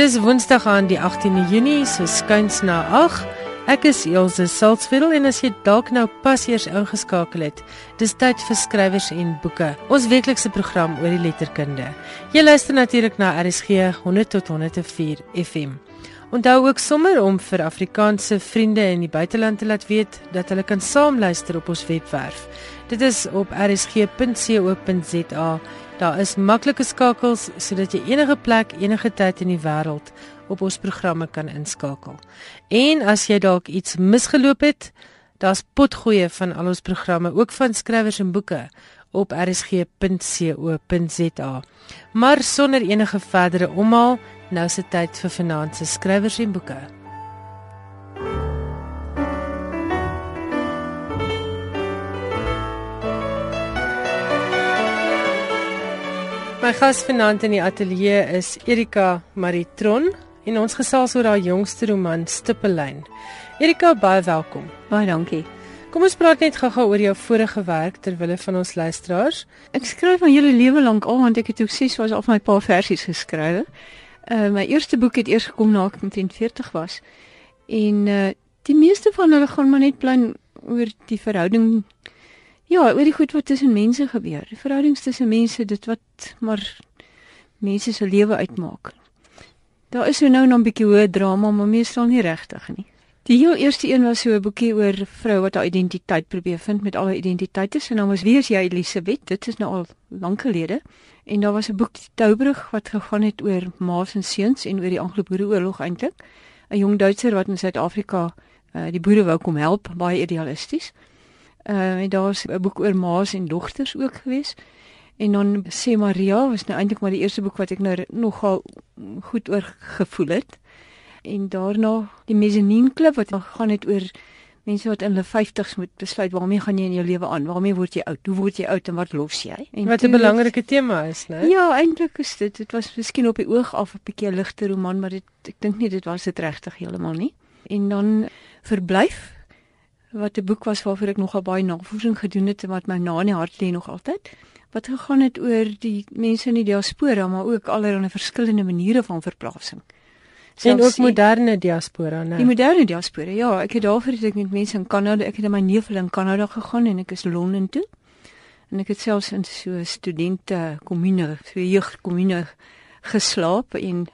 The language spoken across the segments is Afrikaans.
Dis Woensdag aan die 18de Junie, so skuins na 8. Ek is Elsje Salzwetel en as jy dalk nou pas eers ingeskakel het, dis tyd vir skrywers en boeke. Ons weeklikse program oor die letterkunde. Jy luister natuurlik na RSG 100 tot 104 FM. Onthou ook sommer om vir Afrikaanse vriende in die buiteland te laat weet dat hulle kan saam luister op ons webwerf. Dit is op rsg.co.za Daar is maklike skakels sodat jy enige plek, enige tyd in die wêreld op ons programme kan inskakel. En as jy dalk iets misgeloop het, daar's potgoeie van al ons programme, ook van skrywers en boeke op rsg.co.za. Maar sonder enige verdere omhaal, nou is dit tyd vir finansiële skrywers en boeke. My gas vanaand in die ateljee is Erika Maritron en ons gesels oor haar jongste roman Stippellyn. Erika, baie welkom. Baie dankie. Kom ons praat net gou-gou oor jou vorige werk ter wille van ons luisteraars. Ek skryf van julle lewe lank al want ek het ook ses was al my paar versies geskryf. Uh my eerste boek het eers gekom na ek 40 was. En uh die meeste van hulle gaan maar net plan oor die verhouding Ja, oor die goed wat tussen mense gebeur. Die verhoudings tussen mense, dit wat maar mense se lewe uitmaak. Daar is nou nou 'n bietjie hoë drama, maar meestal nie regtig nie. Die heel eerste een was so 'n boekie oor 'n vrou wat haar identiteit probeer vind met al haar identiteite. Sy naam was Wie is jy Elisabeth? Dit is nou al lank gelede. En daar was 'n boek Toubrug wat gegaan het oor maas en seuns en oor die Anglo-Boereoorlog eintlik. 'n Jong Duitser wat in Suid-Afrika uh, die boere wou kom help, baie idealisties. Uh en daar's 'n boek oor ma's en dogters ook gewees. En dan sê Maria was nou eintlik maar die eerste boek wat ek nou nogal goed oor gevoel het. En daarna die Mezzanine Klub wat gaan het oor mense wat in hulle 50's moet besluit waarmee gaan jy in jou lewe aan? Waarmee word jy oud? Hoe word jy oud en wat los jy? En wat 'n belangrike tema is, né? Ja, eintlik is dit. Dit was miskien op die oog af 'n bietjie 'n ligte roman, maar dit ek dink nie dit was dit regtig heeltemal nie. En dan verblyf wat 'n boek was waarvoor ek nogal baie navorsing gedoen het en wat my na in die hart lê nog altyd. Wat gegaan het oor die mense in die diaspora, maar ook allerlei verskillende maniere van verplasing. Selfs en ook moderne diaspora, né? Die moderne diaspora. Ja, ek het daarvoor het ek met mense in Kanada, ek het in my neef in Kanada gegaan en ek is Londen toe. En ek het selfs in so 'n studente kommune, so 'n jeugkommune geslaap en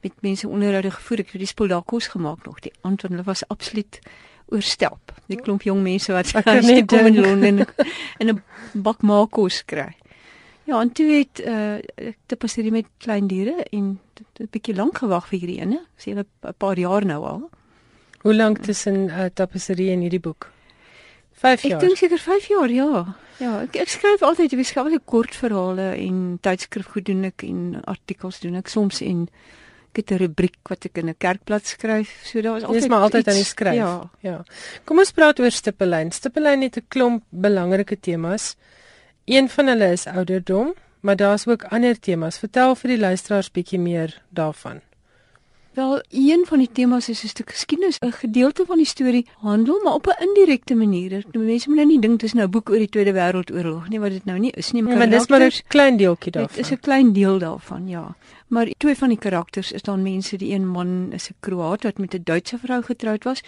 met mense onderhoude gevoer. Ek het die spul daar kos gemaak nog. Die aand want hulle was absoluut oorstelp. Die klomp jong mense wat net kom in Londen en 'n bak maakos kry. Ja, en toe het uh, ek te passeer met klein diere en 'n bietjie lank gewag vir hierdie ene. Sê 'n paar jaar nou al. Hoe lank tussen uh, tapisserie en hierdie boek? 5 jaar. Ek dink seker 5 jaar, ja. Ja, ek, ek skryf altyd, ek skryf altyd kort verhale en tydskrifgoed doen ek en artikels doen ek soms en ek het 'n rubriek wat ek in 'n kerkblad skryf. So daar was altyd Dis maar altyd iets, aan die skryf. Ja. ja. Kom ons praat oor Stippellyn. Stippellyn het 'n klomp belangrike temas. Een van hulle is ouderdom, maar daar's ook ander temas. Vertel vir die luisteraars bietjie meer daarvan. Wel, een van die temas is 'n stuk geskiedenis, 'n gedeelte van die storie handel maar op 'n indirekte manier. Mense moet nou nie dink dis nou 'n boek oor die Tweede Wêreldoorlog nie, wat dit nou nie is nie, maar, ja, maar dis maar 'n klein deeltjie daarvan. Dit is 'n klein deel daarvan, ja. Maar twee van die karakters is dan mense, die een man is 'n Kroaat wat met 'n Duitse vrou getroud was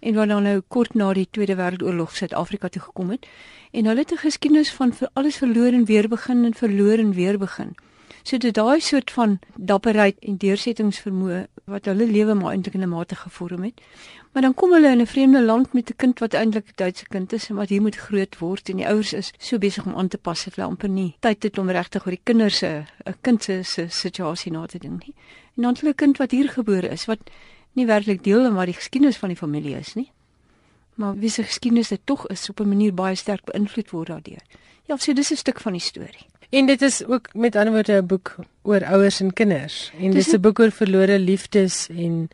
en wat dan nou kort na die Tweede Wêreldoorlog Suid-Afrika toe gekom het. En hulle het 'n geskiedenis van vir alles verloor en weer begin en verloor en weer begin. So dit daai soort van dapperheid en deursettingsvermoë wat hulle lewe maar eintlik in 'n mate gevorm het. Maar dan kom hulle in 'n vreemde land met 'n kind wat eintlik 'n Duitse kind is en wat hier moet groot word en die ouers is so besig om aan te pas dat hulle amper nie tyd het om regtig oor die kinders se 'n kind se situasie na te dink nie. En dan 'n kind wat hier gebore is wat nie werklik deel van wat die geskiedenis van die familie is nie. Maar wie se geskiedenis dit tog is op 'n manier baie sterk beïnvloed word daardeur. Ja, so dis 'n stuk van die storie. En dit is ook met ander woorde 'n boek oor ouers en kinders en dis 'n boek oor verlore liefdes en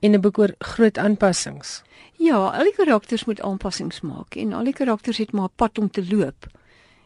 en 'n boek oor groot aanpassings. Ja, al die karakters moet aanpassings maak en al die karakters het maar 'n pad om te loop.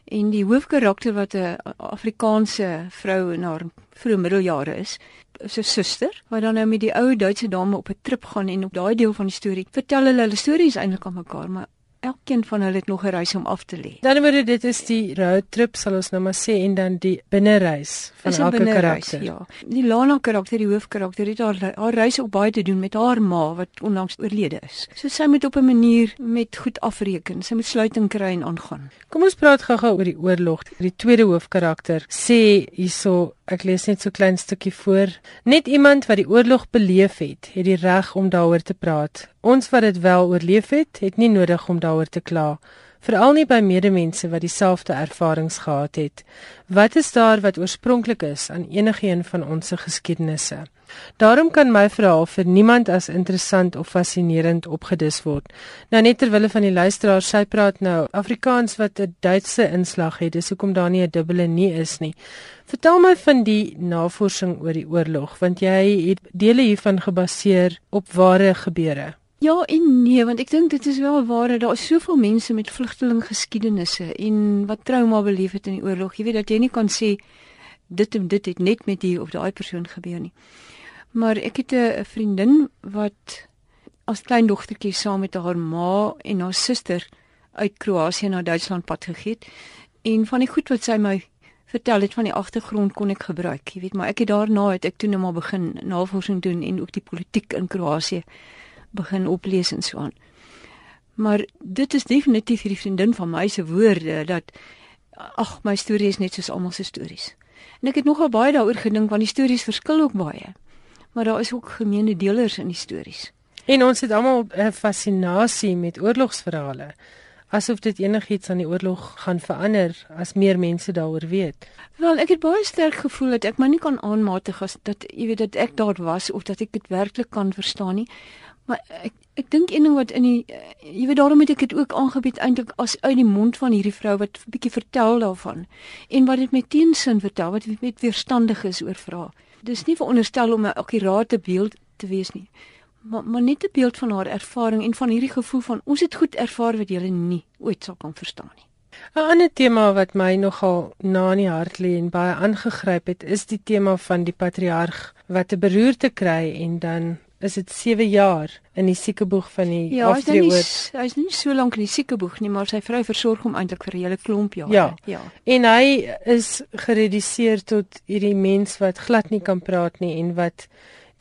En die hoofkarakter wat 'n Afrikaanse vrou in haar vroeë middeljare is, is 'n suster wat dan nou met die ou Duitse dame op 'n trip gaan en op daai deel van die storie vertel hulle hulle stories eintlik aan mekaar, maar elkeen van hulle het nog 'n reis om af te lê. Dan word dit is die road trip sal ons nou maar sê en dan die binnereis van elke karakter. Ja. Die Lana karakter, die hoofkarakter het haar haar reis ook baie te doen met haar ma wat onlangs oorlede is. So sy moet op 'n manier met goed afreken. Sy moet sluiting kry en aangaan. Kom ons praat gou-gou oor die oorlog. Die tweede hoofkarakter sê hierso Ek lees net so klein stukkie voor. Net iemand wat die oorlog beleef het, het die reg om daaroor te praat. Ons wat dit wel oorleef het, het nie nodig om daaroor te kla, veral nie by medemense wat dieselfde ervarings gehad het. Wat is daar wat oorspronklik is aan enigiemand van ons se geskiedenisse? Daarom kan my verhaal vir niemand as interessant of fascinerend opgedis word. Nou net terwyl van die luisteraars, sy praat nou Afrikaans wat 'n Duitse inslag het, dis hoekom daar nie 'n dubbele nie is nie. Vertel my van die navorsing oor die oorlog, want jy het dele hiervan gebaseer op ware gebeure. Ja en nee, want ek dink dit is wel waar daar is soveel mense met vlugtelinggeskiedenisse en wat trauma beleef het in die oorlog. Jy weet dat jy nie kan sê dit en dit het net met die of daai persoon gebeur nie. Maar ek het 'n vriendin wat as klein dogtertjie saam met haar ma en haar suster uit Kroasie na Duitsland pad gegee het. En van die goed wat sy my vertel het van die agtergrond kon ek gebruik. Jy weet, maar ek het daarna het ek toe net maar begin navorsing doen en ook die politiek in Kroasie begin oplees en so aan. Maar dit is definitief hierdie vriendin van my se woorde dat ag my storie is net soos almal se stories. En ek het nogal baie daaroor gedink want die stories verskil ook baie maar daar is ook gemeene delers in die stories. En ons het almal 'n fascinasie met oorlogsverhale. Asof dit enigiets aan die oorlog gaan verander as meer mense daaroor weet. Wel, ek het baie sterk gevoel dat ek my nie kan aanmatig as dat jy weet dat ek daar was of dat ek dit werklik kan verstaan nie. Maar ek ek dink een ding wat in die jy weet daarom het ek dit ook aangebied eintlik as uit die mond van hierdie vrou wat 'n bietjie vertel daarvan en wat dit met teensin vertel wat met weerstandig is oor vrae. Dis nie veronderstel om 'n akkurate beeld te wees nie. Maar maar net 'n beeld van haar ervaring en van hierdie gevoel van ons het goed ervaar wat jy nie ooit sal kan verstaan nie. 'n Ander tema wat my nogal na in die hart lê en baie aangegryp het, is die tema van die patriarg wat 'n beroerte kry en dan is dit 7 jaar in die siekeboeg van die ja, afdrieoort. Ja, hy's nie so lank in die siekeboeg nie, maar sy vrou versorg hom eintlik vir 'n hele klomp jare. Ja. ja. En hy is gereduseer tot hierdie mens wat glad nie kan praat nie en wat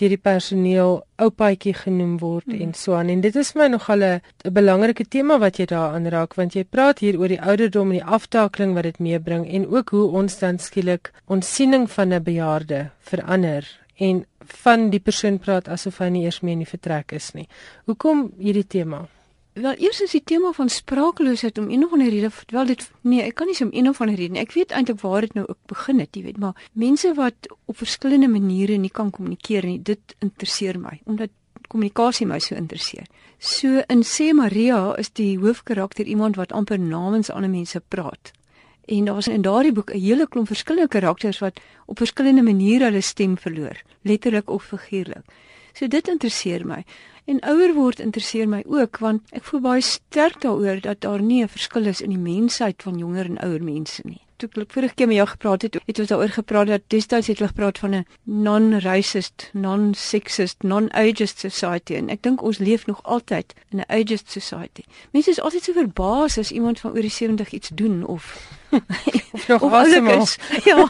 deur die personeel oupaatjie genoem word hmm. en so aan. En dit is my nogal 'n belangrike tema wat jy daar aanraak want jy praat hier oor die ouderdom en die aftakeling wat dit meebring en ook hoe ons dan skielik ons siening van 'n bejaarde verander en van die persoon praat asof hy nie eers meer in die vertrek is nie. Hoekom hierdie tema? Wel, eers is die tema van spraakloosheid om een of ander rede, wel dit nee, ek kan nie om een of ander rede nie. Ek weet eintlik waar dit nou ook begin het, jy weet, maar mense wat op verskillende maniere nie kan kommunikeer nie, dit interesseer my omdat kommunikasie my so interesseer. So in Sê Maria is die hoofkarakter iemand wat amper namens ander mense praat. En daar's in daardie boek 'n hele klomp verskillende karakters wat op verskillende maniere hulle stem verloor, letterlik of figuurlik. So dit interesseer my. En ouer word interesseer my ook want ek voel baie sterk daaroor dat daar nie 'n verskil is in die mensheid van jonger en ouer mense nie. Toe ek vorige keer met jou gepraat het, het ons daaroor gepraat dat destyds het hulle gepraat van 'n non-racist, non-sexist, non-ageist society en ek dink ons leef nog altyd in 'n ageist society. Mense is altyd so verbaas as iemand van oor die 70 iets doen of nog asemhaal. Ja.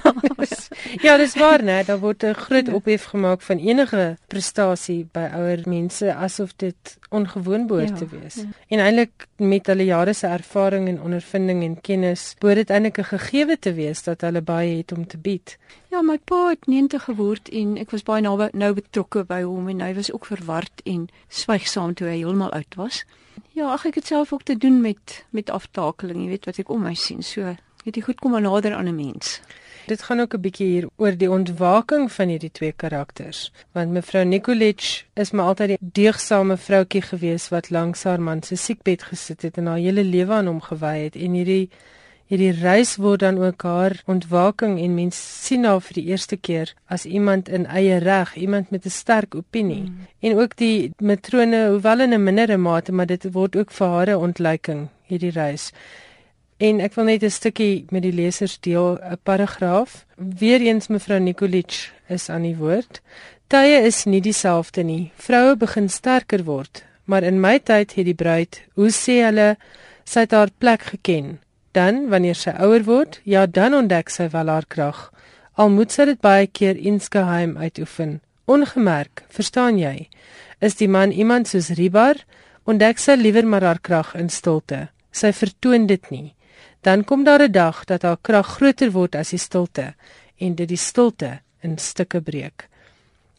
ja, dis waar, né? Daar word 'n groot ja. ophef gemaak van enige prestasie by ouer mense asof dit ongewoon behoort ja. te wees. Ja. En eintlik met hulle jare se ervaring en ondervinding en kennis, behoort dit eintlik 'n gegewe te wees dat hulle baie het om te bied. Ja, my pa het 90 geword en ek was baie nou nou betrokke by hom en hy was ook verward en swygsaam toe hy heeltemal oud was. Ja, ag ek het self ook te doen met met aftakeling, jy weet wat ek om my sien. So Het jy goed kom nader aan 'n mens? Dit gaan ook 'n bietjie hier oor die ontwaking van hierdie twee karakters. Want mevrou Nikolitsch is maar altyd die deegsame vroutjie gewees wat langs haar man se siekbed gesit het en haar hele lewe aan hom gewy het en hierdie hierdie reis word dan ook haar ontwaking en mens sien haar vir die eerste keer as iemand in eie reg, iemand met 'n sterk opinie. Mm. En ook die matrone, hoewel in 'n mindere mate, maar dit word ook vir haar 'n ontluiking hierdie reis. En ek wil net 'n stukkie met die lesers deel, 'n paragraaf. Weereens mevrou Nikolitsch is aan die woord. Tye is nie dieselfde nie. Vroue begin sterker word, maar in my tyd het die bruid, hoe sê hulle, sy het haar plek geken. Dan, wanneer sy ouer word, ja, dan ontdek sy wel haar krag. Al moet sy dit baie keer insgeheim uitoefen. Ongemerk, verstaan jy? Is die man iemand soos Ribar, ontdek sy liewer maar haar krag in stilte. Sy vertoon dit nie. Dan kom daar 'n dag dat haar krag groter word as die stilte en dit die stilte in stukke breek.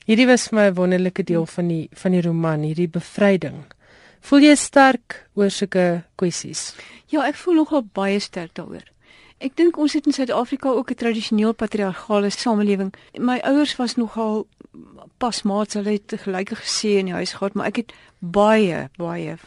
Hierdie was vir my 'n wonderlike deel van die van die roman, hierdie bevryding. Voel jy sterk oor sulke kwessies? Ja, ek voel nogal baie sterk daaroor. Ek dink ons het in Suid-Afrika ook 'n tradisioneel patriargale samelewing. My ouers was nogal pasmaats, hulle het gelyke gesê in die huis gehad, maar ek het baie baie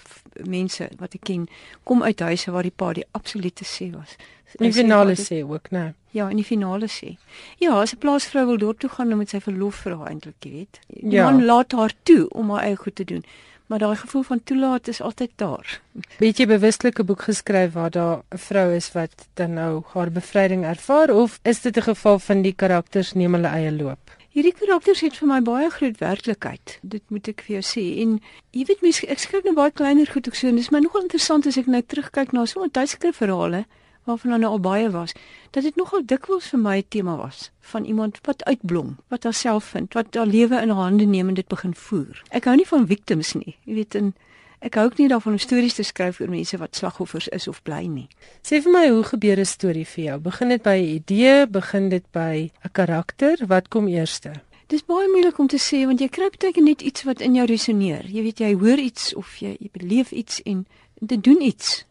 mense wat ek ken kom uit huise waar die pa die absolute sê was. In die finale sê ook, né? Ja, in die finale sê. Ja, as 'n plaasvrou wil dorp toe gaan, dan moet sy verlof vra eintlik, jy weet. Die ja. man laat haar toe om haar eie goed te doen maar daai gevoel van toelaat is altyd daar. Het jy bewuslik 'n boek geskryf waar daar 'n vrou is wat dan nou haar bevryding ervaar of is dit 'n geval van die karakters neem hulle eie loop? Hierdie karakters het vir my baie groot werklikheid. Dit moet ek vir jou sê. En jy weet mens ek skryf nou baie kleiner goed ook so en dis my nogal interessant as ek nou terugkyk na so 'n tydskrifverhale waarvan daar nou al baie was, dat dit nogal dikwels vir my 'n tema was van iemand wat uitblom, wat haarself vind, wat haar lewe in haar hande neem en dit begin voer. Ek hou nie van victims nie. Jy weet, en ek hou ook nie daarvan om stories te skryf oor mense wat slagoffers is of bly nie. Sê vir my, hoe gebeur 'n storie vir jou? Begin dit by 'n idee, begin dit by 'n karakter? Wat kom eerste? Dis baie moeilik om te sê want jy kry baie net iets wat in jou resoneer. Jy weet jy hoor iets of jy, jy beleef iets en dit doen iets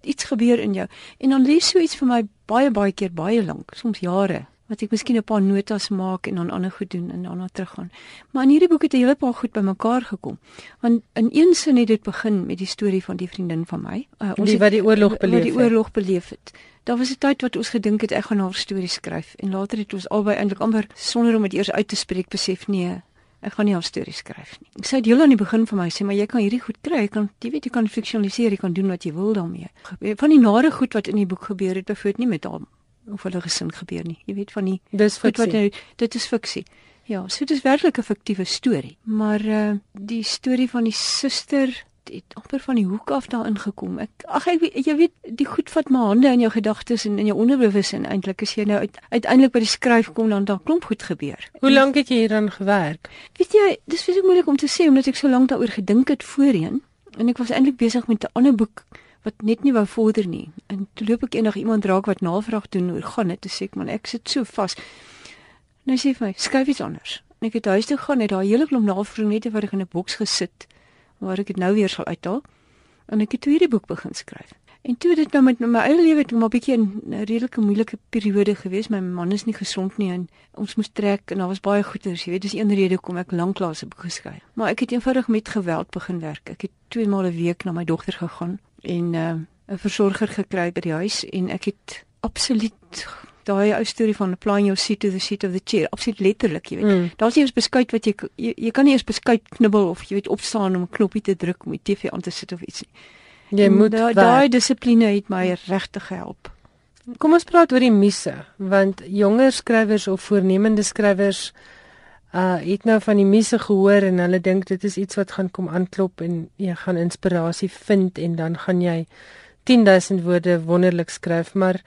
iets gebeur in jou. En dan lees so iets vir my baie baie keer baie lank, soms jare, wat ek miskien 'n paar notas maak en dan ander goed doen en daarna teruggaan. Maar in hierdie boek het 'n hele paar goed bymekaar gekom. Want in een sin het dit begin met die storie van die vriendin van my, uh, ons die wat die oorlog beleef het. Wat die oorlog beleef het. Daar was 'n tyd wat ons gedink het ek gaan haar storie skryf en later het ons albei eintlik amper sonder om dit eers uit te spreek besef nee, ek gaan nie al stories skryf nie. Ek sê dit heel aan die begin vir my sê maar jy kan hierdie goed kry, jy kan jy weet jy kan fiksionaliseer, jy kan doen wat jy wil daarmee. Van die nare goed wat in die boek gebeur het, bevoet nie met hom of hulle gesin gebeur nie. Jy weet van die dis goed wat nou dit is fiksie. Ja, so dit is werklik 'n fiktiewe storie, maar uh die storie van die suster het amper van die hoek af daarin gekom. Ek ag ek jy weet die goed vat my hande in jou gedagtes en in jou onderbewussyn eintlik as jy nou uit, uiteindelik by die skryf kom dan daar klomp goed gebeur. Hoe lank het jy hieraan gewerk? Weet jy, dis baie moeilik om te sê omdat ek so lank daaroor gedink het voorheen en ek was eintlik besig met 'n ander boek wat net nie wou vorder nie. En toe loop ek eendag iemand raak wat navraag doen oor gaan dit sê man ek sit so vas. Nou sê vir my, skryf iets anders. En ek het huis toe gaan en daar hele klomp navraag net ek in 'n boks gesit waar ek dit nou weer sal uithaal. En ek het toe hierdie boek begin skryf. En toe dit nou met my eie lewe toe maar 'n bietjie 'n redelike moeilike periode gewees. My man is nie gesond nie en ons moes trek en daar was baie goeders, jy weet, dis een rede kom ek lanklaas 'n boek geskryf. Maar ek het eenvoudig met geweld begin werk. Ek het twee maal 'n week na my dogter gegaan en uh, 'n versorger gekry by die huis en ek het absoluut daai ou storie van applying your seat to the seat of the chair, absoluut letterlik, jy weet. Mm. Daar's nie eens beskuit wat jy, jy jy kan nie eens beskuit knibbel of jy weet opstaan om 'n knoppie te druk om die TV aan te sit of iets nie. Jy en moet daai daai dissipline het my regtig gehelp. Kom ons praat oor die misse, want jonger skrywers of voornemende skrywers uh het nou van die misse gehoor en hulle dink dit is iets wat gaan kom aanklop en jy gaan inspirasie vind en dan gaan jy 10000 woorde wonderlik skryf, maar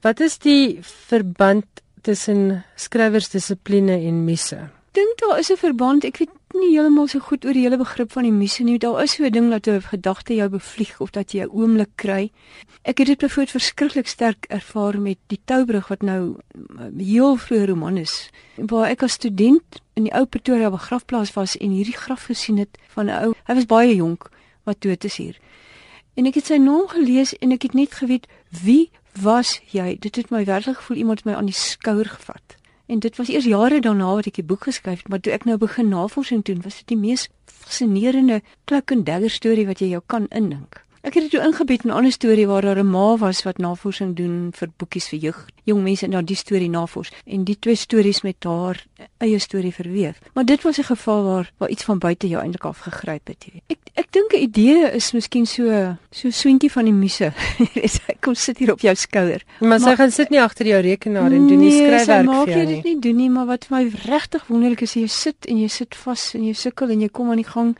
Wat is die verband tussen skrywersdissipline en misse? Dink daar is 'n verband. Ek weet nie heeltemal so goed oor die hele begrip van die misse nie. Daar is so 'n ding dat 'n gedagte jou bevlieg of dat jy 'n oomblik kry. Ek het dit byvoorbeeld verskriklik sterk ervaar met die Toubrug wat nou heel vroeë roman is. Waar ek as student in die ou Pretoria begrafplaas was en hierdie graf gesien het van 'n ou, hy was baie jonk wat dood is hier. En ek het sy naam gelees en ek het net geweet wie was jy dit het my werklik gevoel iemand my aan die skouer gevat en dit was eers jare daarna wat ek die boek geskryf het maar toe ek nou begin navorsing doen was dit die mees fascinerende klik en dagger storie wat jy jou kan indink Ek het dit toe ingebied in 'n ander storie waar daar 'n ma was wat navorsing doen vir boekies vir jeug, jong mense en dan die storie navors en die twee stories met haar eie storie verweef. Maar dit was 'n geval waar waar iets van buite jou eintlik afgegryp het, jy weet. Ek ek dink 'n idee is miskien so so swentjie van die muse. Kom sit hier op jou skouer. Maar sy gaan sit nie agter jou rekenaar en doen nie nee, skryfwerk vir jou nie. Nee, maak dit nie doen nie, maar wat vir my regtig wonderlik is, jy sit en jy sit vas en jy sukkel en jy kom aan die gang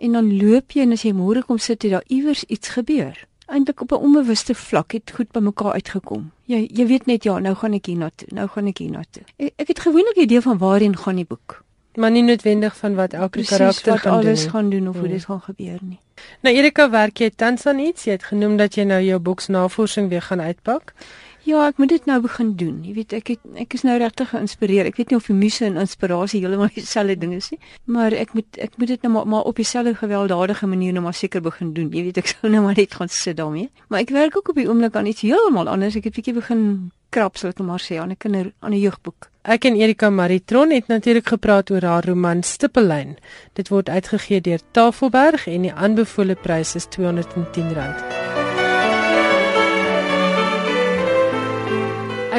en dan loop jy en as jy môre kom sit het daar iewers iets gebeur. Eintlik op 'n onbewuste vlak het goed by mekaar uitgekom. Jy jy weet net ja, nou gaan ek hier na toe. Nou gaan ek hier na toe. Ek, ek het gewoonlik 'n idee van waarheen gaan die boek. Maar nie noodwendig van wat elke Precies, karakter wat gaan doen. alles nie. gaan doen of hoe hmm. dit gaan gebeur nie. Nou Erika, werk jy tans aan iets? Jy het genoem dat jy nou jou boksnavorsing weer gaan uitpak. Ja, ek moet dit nou begin doen. Jy weet, ek het, ek is nou regtig geïnspireer. Ek weet nie of die muse en inspirasie heeltemal dieselfde ding is nie, maar ek moet ek moet dit nou maar, maar op dieselfde gewelddadige manier nou maar seker begin doen. Jy weet, ek sou nou maar net gaan sit daarmee. Maar ek werk ook op die oomblik aan iets heeltemal anders. Ek het bietjie begin krap, sou ek nou maar sê, aan 'n kinder aan 'n jeugboek. Ek en Erika Maritron het natuurlik gepraat oor haar roman Stippellyn. Dit word uitgegee deur Tafelberg en die aanbevole prys is R210.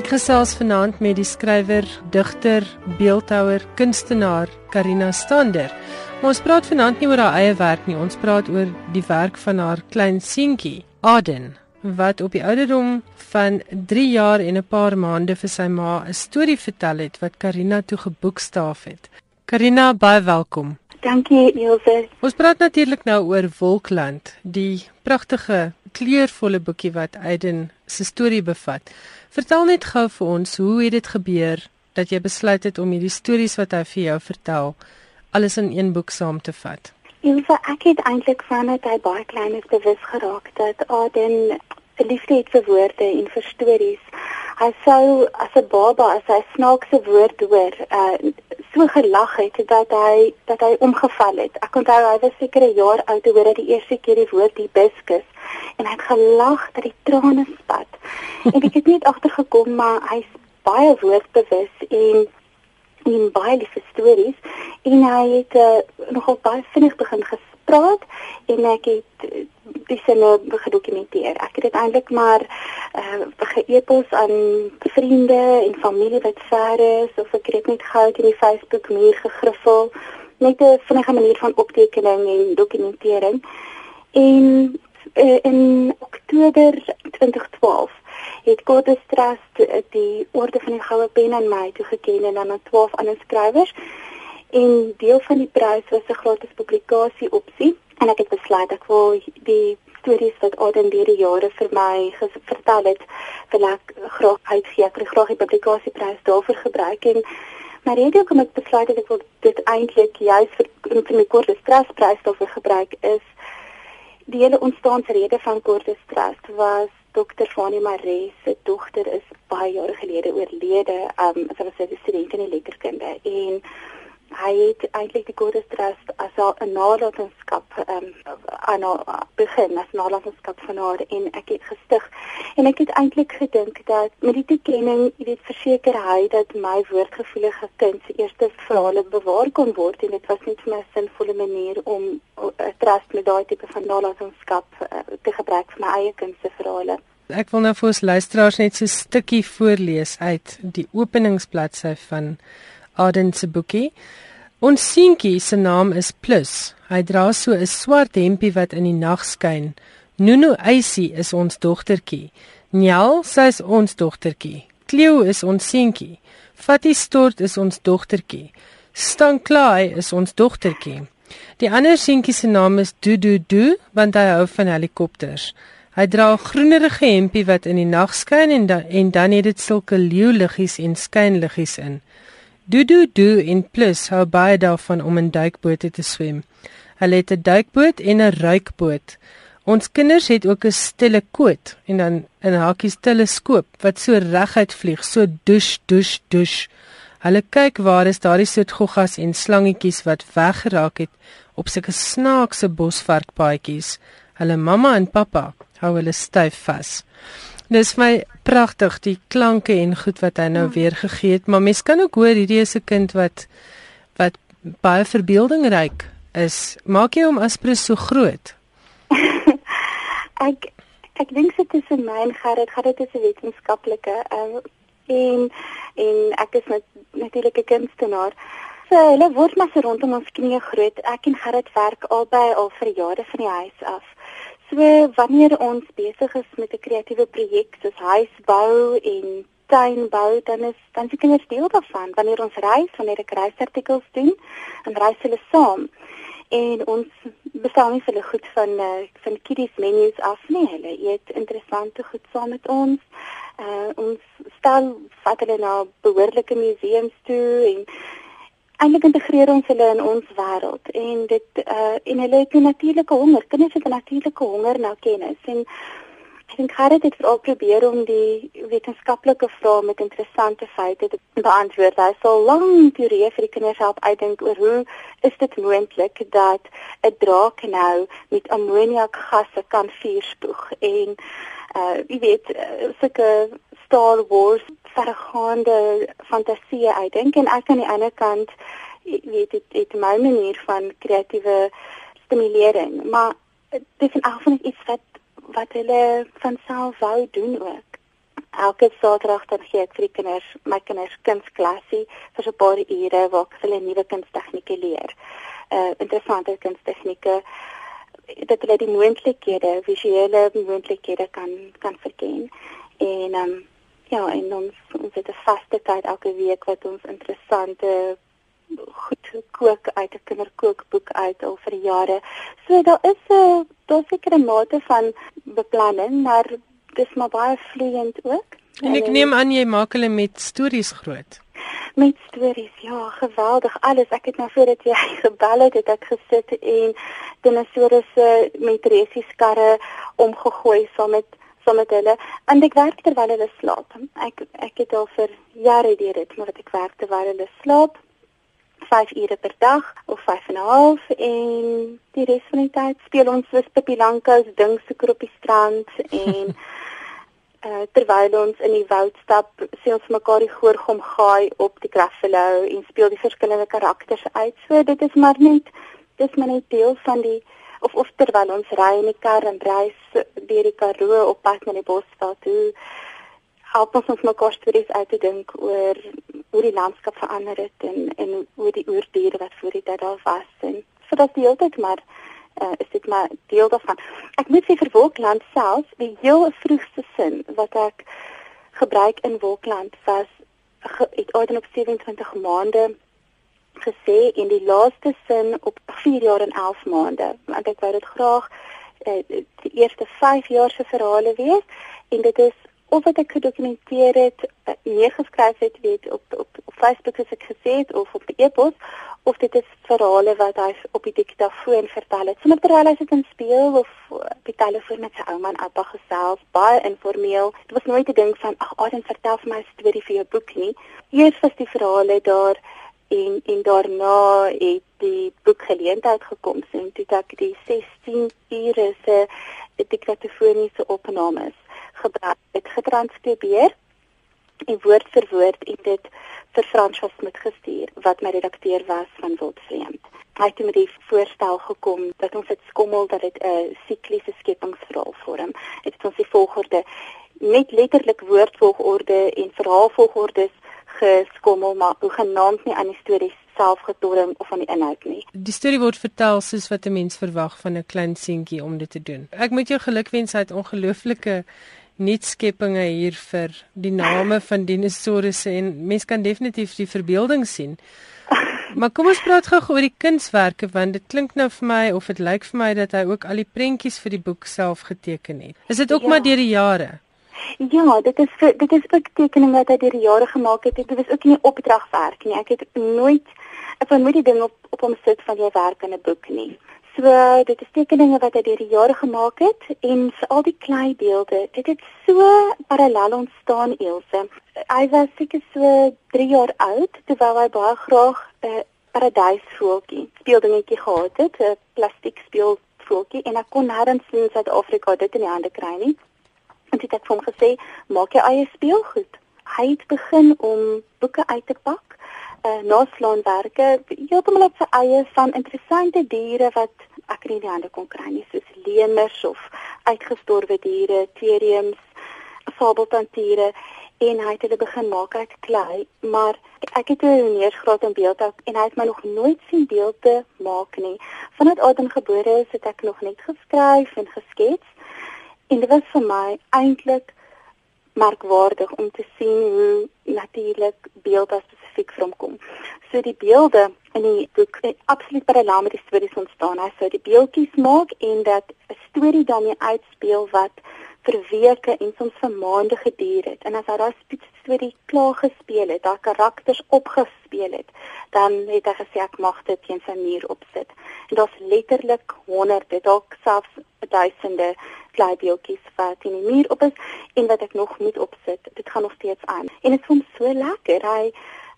Ek gesels vanaand met die skrywer, digter, beeldhouer, kunstenaar Karina Stander. Maar ons praat vanaand nie oor haar eie werk nie, ons praat oor die werk van haar klein seentjie, Aden, wat op die ouderdom van 3 jaar en 'n paar maande vir sy ma 'n storie vertel het wat Karina toe geboekstaaf het. Karina, baie welkom. Dankie, Elsje. Ons praat natuurlik nou oor Wolkland, die pragtige, kleurvolle boekie wat Aden se storie bevat. Vertel net gou vir ons hoe het dit gebeur dat jy besluit het om hierdie stories wat hy vir jou vertel alles in een boek saam te vat? Ilse, ek het eintlik vanaf hy baie klein is bewus geraak dat Aden liefde het vir woorde en vir stories. Hy sou as 'n baba as hy snaakse woord hoor, uh so gelag het dat hy dat hy omgeval het. Ek onthou hy was seker 'n jaar oud toe hoor hy die eerste keer die woord hibiscus en hy het gelag dat die trane spat. en ek het net agtergekom maar hy's baie woordbewus en en baie lief vir stories en hy het uh, nogal baie vinnig begin gespreek en ek het die sinne gedokumenteer. Ek het eintlik maar uh geëpos aan vriende en familie wat ver is of ek het net gou in die Facebook muur gegriffel net 'n vinnige manier van optekening en dokumentering. En uh, in Oktober 2012 het Cortes Trust die orde van die goue pen aan my toegeken en aan 12 ander skrywers. En deel van die prys was 'n gratis publikasie opsie en ek het besluit ek wil die stories wat Aden deur die jare vir my vertel het, wil ek graag uitgee. Ek wil graag die publikasieprys daarvoor gebruik en maar rede hoekom ek besluit het ek wil dit eintlik juis vir vir my Cortes Trust prys daarvoor gebruik is die hele ontstaansrede van Cortes Trust was Dr. Fani Maree se dogter is baie jare gelede oorlede. Um sy was 'n student in letterkunde en hy het eintlik die Cortes Trust as 'n nalatenskap um aan begin as nalatenskap van haar en ek het gestig en ek het eintlik gedink dat met die toekenning, jy weet, verseker hy dat my woordgevoelige kind se eerste verhale bewaar kon word en dit was net vir my 'n sinvolle manier om 'n trust met daai tipe van nalatenskap uh, te gebruik vir my eie kind se verhale. Ek wil nou vir ons luisteraars net so 'n stukkie voorlees uit die openingsbladsy van Aden se boekie. Ons seentjie se naam is Plus. Hy dra so 'n swart hempie wat in die nag skyn. Nunu Eysie is ons dogtertjie. Njal, sy is ons dogtertjie. Cleo is ons seentjie. Fatty Stort is ons dogtertjie. Stanklai is ons dogtertjie. Die ander seentjie se naam is Dududu want hy hou van helikopters. Hy dra 'n groenerige hempie wat in die nag skyn en da, en dan het dit sulke leeuliggies en skynliggies in. Dudu du en plus hou baie daarvan om in duikbote te swem. Hulle het 'n duikboot en 'n ruikboot. Ons kinders het ook 'n stille koot en dan 'n hakies teleskoop wat so reguit vlieg, so dush dush dush. Hulle kyk waar is daardie soet goggas en slangetjies wat weggeraak het op sulke snaakse bosvarkpaadjies. Hulle mamma en pappa hou hulle styf vas. Dis my pragtig die klanke en goed wat hy nou ja. weer gegee het, maar mens kan ook hoor hierdie is 'n kind wat wat baie verbeeldingryk is. Maak jy hom aspres so groot? ek ek dink dit is vir my en Gerrit, Gerrit is 'n wetenskaplike um, en en ek is net natuurlik 'n kunstenaar. So hulle word maar so rondom ons knieë groot. Ek en Gerrit werk albei al vir jare van die huis af. So wanneer ons besig is met 'n kreatiewe projek soos huisbou en tuinbou, dan is dan se kinders deel daarvan. Wanneer ons reis, wanneer ek reisartikels doen, dan reis hulle saam. en ons bestaan nie hulle goed van uh, van kiddies menus af nie. Hulle eet interessante goed saam met ons. Uh ons stel vat hulle na behoorlike museums toe en eintlik integreer ons hulle in ons wêreld en dit uh en hulle het 'n natuurlike honger. Kinders het 'n natuurlike honger na kennis en ek dink Gerrit het al probeer om die wetenskaplike vrae met interessante feite te beantwoord. Hy sal lank teorieë vir die kinders help uitdink oor hoe is dit moontlik dat 'n draak nou met ammoniakgasse kan vuurspoeg en uh jy weet uh, sulke Star Wars vergaande fantasieë uitdink en ek aan die ander kant weet dit het my manier van kreatiewe stimulering. Maar dit is eintlik iets wat wat hulle van self wou doen ook. Elke saterdag dan gee ek vir die kinders my kinders kunsklasie vir so 'n paar ure waar ek hulle nuwe kunstegnieke leer. Uh interessante kunstegnieke dat hulle die moontlikhede visuele moontlikhede kan kan verken en um, Ja, en ons ons het 'n vaste tyd elke week wat ons interessante goed kook uit 'n kinderkookboek uit al vir jare. So daar is 'n daar seker 'n mate van beplanning, maar dis maar baie vloeiend ook. En ek neem aan jy maak hulle met stories groot. Met stories, ja, geweldig. Alles. Ek het nou voordat jy gebel het, het ek gesit en dinosourusse met resies karre omgegooi saam met saam met hulle en ek werk terwyl hulle slaap. Ek ek het al vir jare deur dit, maar ek werk terwyl hulle slaap. 5 ure per dag of 5 en 'n half en die res van die tyd speel ons vir Pippi Lankous ding soeker op die strand en uh, terwyl ons in die woud stap, sien ons mekaar die goorgom gaai op die Graffalo en speel die verskillende karakters uit. So dit is maar net dis maar net deel van die of of terwyl ons ry in die kar en reis deur die Karoo op pad na die Bosveld toe help ons ons mekaar stories uit te dink oor hoe die landskap verander het en en hoe die oerdiere wat voor die tyd daar was en so dat die hele tyd maar uh, is dit maar deel daarvan. Ek moet sê vir Wolkland self, die heel vroegste sin wat ek gebruik in Wolkland was ge, het ooit op 27 maande gesê en die laaste sin op 4 jaar en 11 maande want ek wou dit graag uh, die eerste 5 jaar se verhale wees en dit is of wat ek gedokumenteer het neergeskryf het weet op op, op Facebook as ek gesê het of op e-pos of dit is verhale wat hy op die diktafoon vertel het. Sommer terwyl hy sit en speel of op die telefoon met sy ouma en oupa gesels baie informeel. Dit was nooit 'n ding van ag Adam vertel vir my 'n storie vir jou boek nie. Eers was die verhale daar en en daarna het die boek geleentheid gekom sien toe ek die 16 ure se diktafoniese opnames gebruik het getranskribeer en woord vir woord en dit vir François Smit gestuur wat my redakteur was van Wildvreemd. Hy het met die voorstel gekom dat ons dit skommel dat dit 'n sikliese skepingsverhaal vorm. Dit is ons die volgorde net letterlik woordvolgorde en verhaalvolgordes geskommel maar hoegenaamd nie aan die storie self getorring of aan die inhoud nie. Die storie word vertel soos wat 'n mens verwag van 'n klein seentjie om dit te doen. Ek moet jou gelukwens uit ongelooflike nuutskeppinge hier vir die name van dinosourusse en mens kan definitief die verbeelding sien. Maar kom ons praat gou oor die kunswerke want dit klink nou vir my of dit lyk vir my dat hy ook al die prentjies vir die boek self geteken het. Is dit ook ja. maar deur die jare? Ja, dit is dit is ook tekeninge wat hy deur die jare gemaak het. Dit was ook nie opdragwerk nie. Ek het nooit ek wou nooit die ding op op hom sit van jy werk in 'n boek nie. So dit is tekeninge wat hy deur die jare gemaak het en vir al die klei beelde. Dit het so parallel ontstaan Elsje. Hy was seker so 3 jaar oud terwyl hy baie graag 'n uh, paradysvoeltjie speeldingetjie gehad het, 'n plastiek speelvoeltjie en ek kon nêrens in Suid-Afrika dit in die hande kry nie. En dit het vir hom gesê, maak jou eie speelgoed. Hy het begin om boeke uit te pak, uh, naslaanwerke, heeltemal op sy eie van interessante diere wat ek nie in die hande kon kry nie, soos lemurs of uitgestorwe diere, teriums, fabeltantiere en hy het hulle begin maak uit klei, maar ek het 'n neersgraad in beeld en hy het my nog nooit sien beelde maak nie. Vandat Adam gebore is, het ek nog net geskryf en geskets En dit was vir my eintlik merkwaardig om te sien hoe natuurlik beelde spesifiek van kom. So die beelde in die boek eh, absoluut parallel met die stories ontstaan. Hy sou die beeldjies maak en dat 'n storie daarmee uitspeel wat vir weke en soms vir maande geduur het. En as hy daai storie klaar gespeel het, daai karakters opgespeel het, dan het hy gesê ek mag dit teen sy muur opsit. En daar's letterlik honderde, dalk selfs duisende kleibeeltjies wat in die muur op is en wat ek nog moet opsit. Dit gaan nog steeds aan. En dit hom so lekker. Hy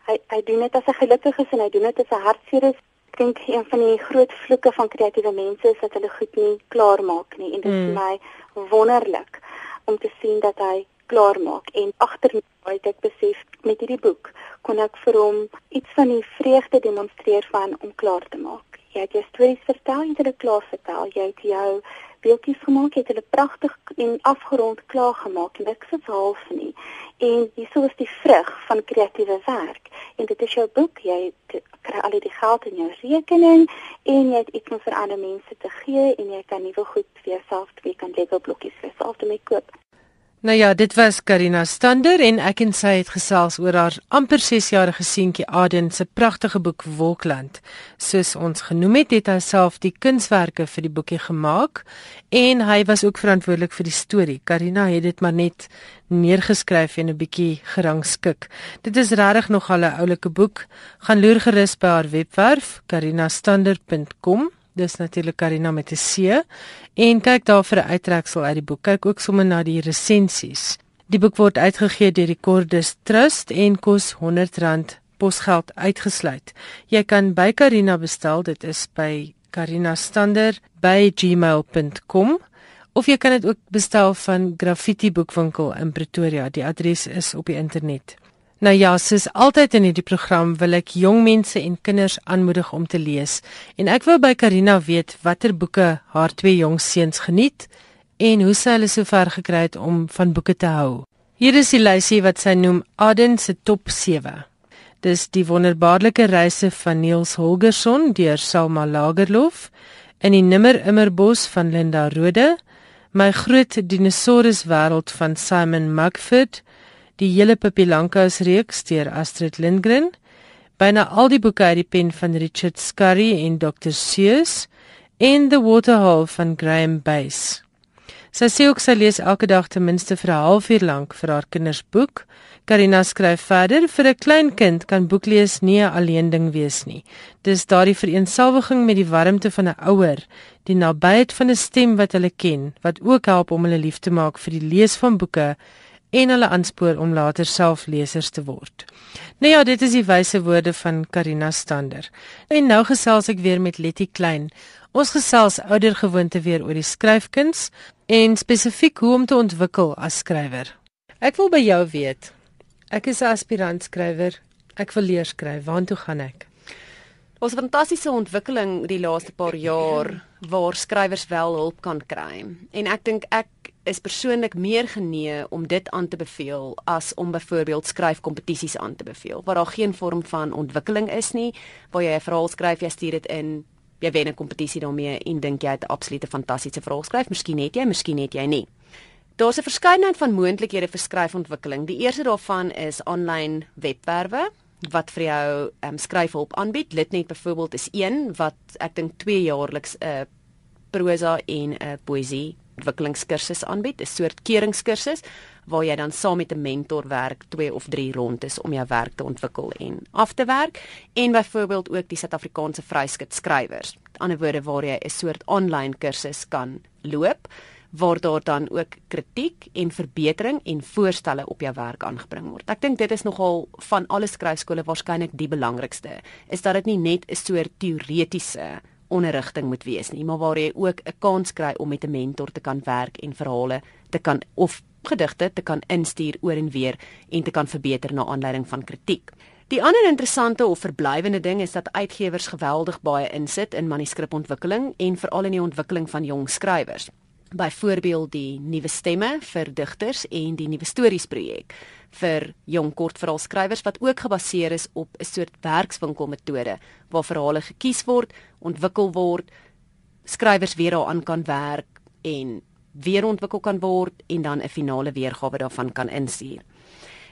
hy hy doen dit as hy gelukkig is en hy doen dit as hy hartseer is. Ek dink een van die groot vloeke van kreatiewe mense is dat hulle goed nie klaar maak nie en dit is mm. my wonderlik om te sien dat hy klaar maak en agter my het ek besef met hierdie boek kon ek vir hom iets van die vreugde demonstreer van om klaar te maak. Jy het jou stories vertel, jy het dit klaar vertel, jy het jou beeldjies gemaak, het hulle pragtig en afgerond klaar gemaak en niks half nie. En hierso is die vrug van kreatiewe werk. En dit is jou boek, jy kry al die geld in jou rekening en jy het iets om vir ander mense te gee en jy kan nuwe goed vir jouself, jy kan Lego blokkies vir jouself te maak koop. Nou ja, dit was Karina Stander en ek en sy het gesels oor haar amper 6-jarige seentjie Aden se pragtige boek Wolkland. Soos ons genoem het, het hy self die kunswerke vir die boekie gemaak en hy was ook verantwoordelik vir die storie. Karina het dit maar net neergeskryf en 'n bietjie gerangskik. Dit is regtig nog al 'n oulike boek. Gaan loer gerus by haar webwerf karinastander.com dis natuurlik Karina met 'n C en kyk daar vir 'n uittreksel uit die boek. Kyk ook sommer na die resensies. Die boek word uitgegee deur die Cordis Trust en kos R100 posgeld uitgesluit. Jy kan by Karina bestel, dit is by karinastander@gmail.com of jy kan dit ook bestel van Graffiti Boekwinkel in Pretoria. Die adres is op die internet. Nou ja, soos altyd in hierdie program wil ek jong mense en kinders aanmoedig om te lees. En ek wou by Karina weet watter boeke haar twee jong seuns geniet en hoe sy hulle sover gekry het om van boeke te hou. Hier is die lysie wat sy noem Aden se top 7. Dis die wonderbaarlike reise van Niels Holgersson deur Selma Lagerlof in die nimmer immerbos van Linda Rode, my groot dinosaurus wêreld van Simon Mugford die hele Pippi Lankaus reeks deur Astrid Lindgren, byna al die boeke uit die pen van Richard Scarry en Dr. Seuss en The Waterhole van Graham Base. Sy sê ook sy lees elke dag ten minste vir 'n halfuur lank vir haar kinders boek. Karina skryf verder: "Vir 'n klein kind kan boeklees nie 'n alleen ding wees nie. Dis daardie vereensalwiging met die warmte van 'n ouer, die nabyheid van 'n stem wat hulle ken, wat ook help om hulle lief te maak vir die lees van boeke en hulle aanspoor om later self lesers te word. Nou ja, dit is die wyse woorde van Karina Stander. En nou gesels ek weer met Letty Klein. Ons gesels ouer gewoonte weer oor die skryfkuns en spesifiek hoe om te ontwikkel as skrywer. Ek wil by jou weet. Ek is 'n aspirant skrywer. Ek wil leer skryf. Waartoe gaan ek? Ons fantastiese ontwikkeling die laaste paar jaar waar skrywers wel hulp kan kry. En ek dink ek is persoonlik meer genee om dit aan te beveel as om byvoorbeeld skryfkompetisies aan te beveel waar daar geen vorm van ontwikkeling is nie waar jy 'n verhaal skryf jy stuur dit in jy wen 'n kompetisie daarmee en dink jy het 'n absolute fantastiese verhaal skryf. Miskien het jy miskien het jy nie. Daar's 'n verskeidenheid van moontlikhede vir skryfontwikkeling. Die eerste daarvan is aanlyn webwerwe wat vir jou um, skryfhulp aanbied. Litnet byvoorbeeld is een wat ek dink 2 jaarliks 'n uh, prosa en 'n uh, poësie ontwikkelingskursus aanbied, 'n soort keringskursus waar jy dan saam met 'n mentor werk 2 of 3 rondes om jou werk te ontwikkel en af te werk. En byvoorbeeld ook die Suid-Afrikaanse vryskut skrywers. Met ander woorde waar jy 'n soort aanlyn kursus kan loop waar daar dan ook kritiek en verbetering en voorstelle op jou werk aangebring word. Ek dink dit is nogal van alle skryfskole waarskynlik die belangrikste, is dat dit nie net 'n soort teoretiese onderrigting moet wees nie, maar waar jy ook 'n kans kry om met 'n mentor te kan werk en verhale te kan of gedigte te kan instuur oor en weer en te kan verbeter na aanleiding van kritiek. Die ander interessante of verblywende ding is dat uitgewers geweldig baie insit in manuskripontwikkeling en veral in die ontwikkeling van jong skrywers byvoorbeeld die nuwe stemme vir digters en die nuwe stories projek vir jong kortverhaalskrywers wat ook gebaseer is op 'n soort werkswinkelmetode waar verhale gekies word, ontwikkel word, skrywers weer daaraan kan werk en weer ontwikkel kan word en dan 'n finale weergawe daarvan kan instuur.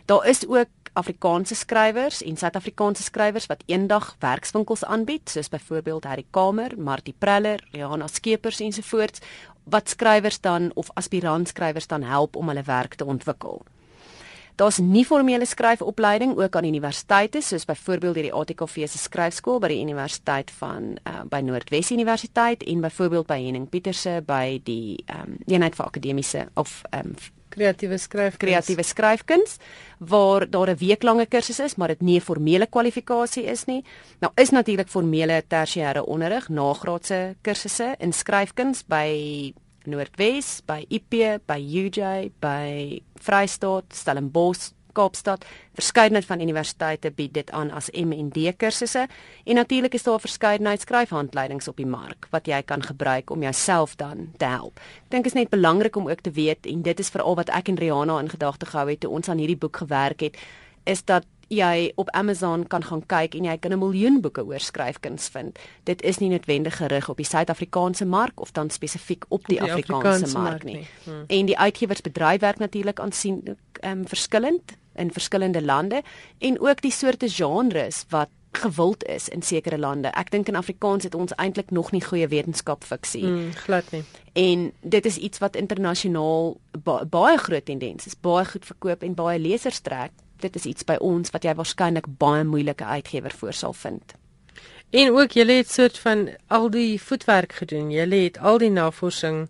Daar is ook Afrikaanse skrywers en Suid-Afrikaanse skrywers wat eendag werkswinkels aanbied, soos byvoorbeeld Harry Kamer, Martie Preller, Rihanna Skeepers ensovoorts, wat skrywers dan of aspirant skrywers dan help om hulle werk te ontwikkel. Daar's nie formele skryfopleiding ook aan universiteite soos byvoorbeeld hierdie ATKV se skryfskool by die Universiteit van uh, by Noordwes Universiteit en byvoorbeeld by Henning Pieterse by die um, eenheid vir akademiese of um, kreatiewe skryf kreatiewe skryfkuns waar daar 'n weeklange kursus is maar dit nie 'n formele kwalifikasie is nie. Nou is natuurlik formele tersiêre onderrig, nagraadse kursusse in skryfkuns by Noordwes, by IP, by UJ, by Vrystaat, Stellenbosch, Kaapstad, verskeidenheid van universiteite bied dit aan as MND kursusse en natuurlik is daar 'n verskeidenheid skryfhandleidings op die mark wat jy kan gebruik om jouself dan te help. Ek dink is net belangrik om ook te weet en dit is veral wat ek en Rihanna in gedagte gehou het toe ons aan hierdie boek gewerk het, is dat jy op Amazon kan gaan kyk en jy kan 'n miljoen boeke oor skryfkuns vind. Dit is nie noodwendig gerig op die Suid-Afrikaanse mark of dan spesifiek op die, die Afrikaanse, Afrikaanse mark nie. nie. Hmm. En die uitgewersbedryf werk natuurlik aansienlik ehm um, verskillend in verskillende lande en ook die soorte genres wat gewild is in sekere lande. Ek dink in Afrikaans het ons eintlik nog nie goeie wetenskap fiksie. Mm, glad nie. En dit is iets wat internasionaal ba baie groot tendens is, baie goed verkoop en baie lesers trek dit is iets by ons wat jy waarskynlik baie moeilike uitgewer voor sal vind. En ook jy het soort van al die voetwerk gedoen. Jy het al die navorsing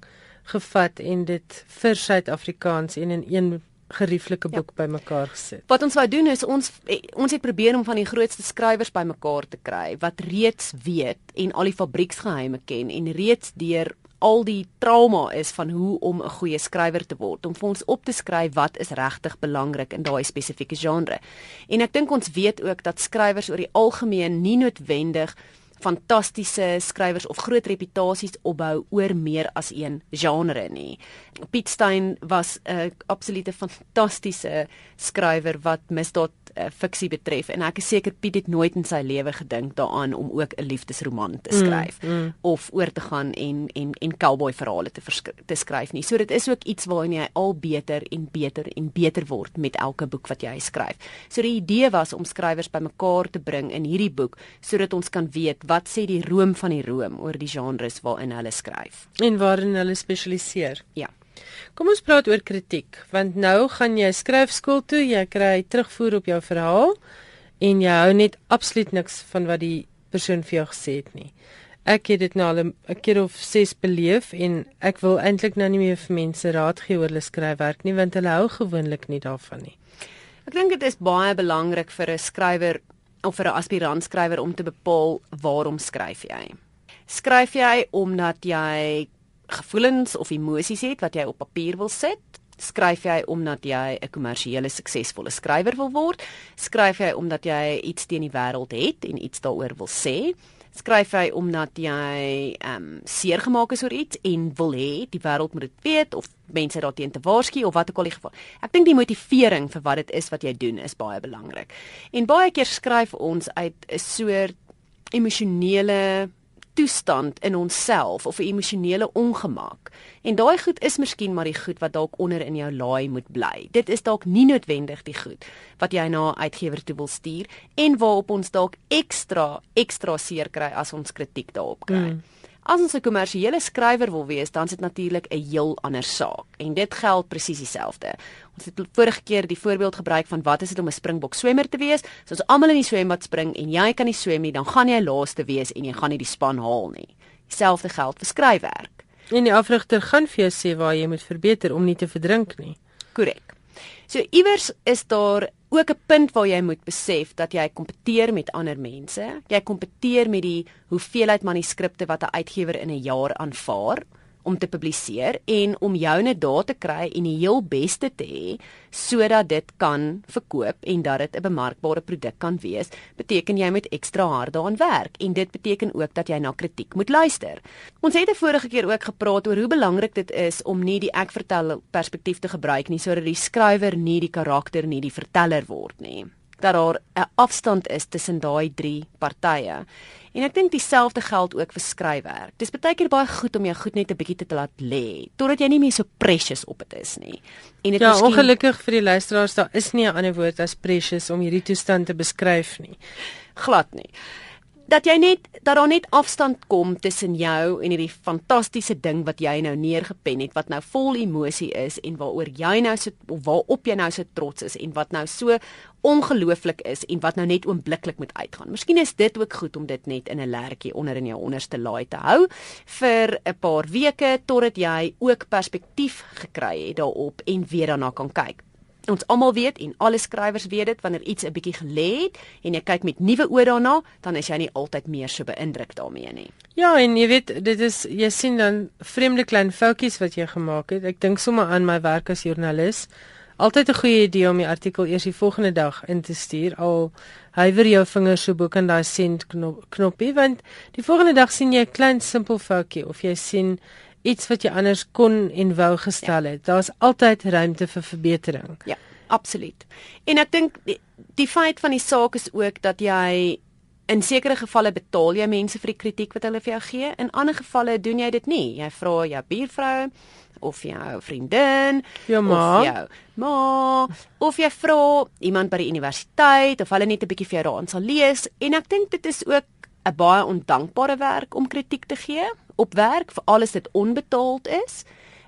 gevat en dit vir Suid-Afrikaans en in een gerieflike boek ja. bymekaar gesit. Wat ons wou doen is ons eh, ons het probeer om van die grootste skrywers bymekaar te kry wat reeds weet en al die fabrieksgeheime ken en reeds deur al die trauma is van hoe om 'n goeie skrywer te word om vir ons op te skryf wat is regtig belangrik in daai spesifieke genre. En ek dink ons weet ook dat skrywers oor die algemeen nie noodwendig fantastiese skrywers of groot reputasies opbou oor meer as een genre nie. Piet Stein was 'n absolute fantastiese skrywer wat misdaad uh, fiksie betref en ek is seker Piet het nooit in sy lewe gedink daaraan om ook 'n liefdesroman te mm, skryf mm, mm. of oor te gaan en en en cowboy verhale te te skryf nie. So dit is ook iets waarin jy al beter en beter en beter word met elke boek wat jy skryf. So die idee was om skrywers bymekaar te bring in hierdie boek sodat ons kan weet wat sê die room van die room oor die genres waarin hulle skryf en waarin hulle spesialiseer. Ja. Kom ons praat oor kritiek, want nou gaan jy skryfskool toe, jy kry terugvoer op jou verhaal en jy hou net absoluut niks van wat die persoon vir jou gesê het nie. Ek het dit nou al 'n keer of 6 beleef en ek wil eintlik nou nie meer vir mense raad gee oor hulle skryfwerk nie, want hulle hou gewoonlik nie daarvan nie. Ek dink dit is baie belangrik vir 'n skrywer of vir 'n aspirant skrywer om te bepaal waarom skryf jy? Skryf jy omdat jy gevoelens of emosies het wat jy op papier wil sit? Skryf jy omdat jy 'n kommersiële suksesvolle skrywer wil word? Skryf jy omdat jy iets teen die wêreld het en iets daaroor wil sê? Skryf jy omdat jy ehm um, seer gemaak is oor iets en wil hê die wêreld moet dit weet of mense daarteen te waarsku of wat ook al die geval. Ek dink die motivering vir wat dit is wat jy doen is baie belangrik. En baie keer skryf ons uit 'n soort emosionele toestand in onsself of 'n emosionele ongemak. En daai goed is miskien maar die goed wat dalk onder in jou laai moet bly. Dit is dalk nie noodwendig die goed wat jy na 'n uitgewer toe wil stuur en waarop ons dalk ekstra ekstra seer kry as ons kritiek daarop kry. Mm. As ons 'n kommersiële skrywer wil wees, dan is dit natuurlik 'n heel ander saak en dit geld presies dieselfde. Ons het vorige keer die voorbeeld gebruik van wat is dit om 'n springbok swemmer te wees? So as almal in die swembad spring en jy kan nie swem nie, dan gaan jy laaste wees en jy gaan nie die span haal nie. Dieselfde geld vir skryfwerk. En die afrigter gaan vir jou sê waar jy moet verbeter om nie te verdrink nie. Korrek. So iewers is daar ook 'n punt waar jy moet besef dat jy kompeteer met ander mense. Jy kompeteer met die hoeveelheid manuskripte wat 'n uitgewer in 'n jaar aanvaar om te publiseer en om joune daar te kry en die heel beste te hê sodat dit kan verkoop en dat dit 'n bemarkbare produk kan wees, beteken jy moet ekstra hard daaraan werk en dit beteken ook dat jy na kritiek moet luister. Ons het 'n vorige keer ook gepraat oor hoe belangrik dit is om nie die ek vertel perspektief te gebruik nie sodat die skrywer nie die karakter nie die verteller word nie. Dat daar 'n afstand is tussen daai drie partye. En ek dink dieselfde geld ook vir skryfwerk. Dis baie keer baie goed om jou goed net 'n bietjie te laat lê totdat jy nie meer so precious op dit is nie. En dit is Ja, miskien... ongelukkig vir die luisteraars, daar is nie 'n ander woord as precious om hierdie toestand te beskryf nie. Glad nie dat jy net dat daar net afstand kom tussen jou en hierdie fantastiese ding wat jy nou neergepen het wat nou vol emosie is en waaroor jy nou so waarop jy nou so trots is en wat nou so ongelooflik is en wat nou net oombliklik moet uitgaan. Miskien is dit ook goed om dit net in 'n lertjie onder in jou onderste laai te hou vir 'n paar weke totdat jy ook perspektief gekry het daarop en weer daarna kan kyk ons almal weet en alle skrywers weet dit wanneer iets 'n bietjie gelê het en jy kyk met nuwe oë daarna, dan is jy nie altyd meer so beïndruk daarmee nie. Ja, en jy weet, dit is jy sien dan vreemde klein foutjies wat jy gemaak het. Ek dink sommer aan my werk as joernalis. Altyd 'n goeie idee om die artikel eers die volgende dag in te stuur al huiwer jou vingers so bo kan daai send knop, knoppie want die volgende dag sien jy 'n klein simpel foutjie of jy sien iets wat jy anders kon en wou gestel het. Ja. Daar's altyd ruimte vir verbetering. Ja, absoluut. En ek dink die, die feit van die saak is ook dat jy in sekere gevalle betaal jy mense vir die kritiek wat hulle vir jou gee. In ander gevalle doen jy dit nie. Jy vra jou buurvrou of jou vriendin, jou ma, of jou ma, of jy vra iemand by die universiteit of hulle net 'n bietjie vir jou raad sal lees en ek dink dit is ook 'n baie ondankbare werk om kritiek te gee op werk vir alles dit onbetaald is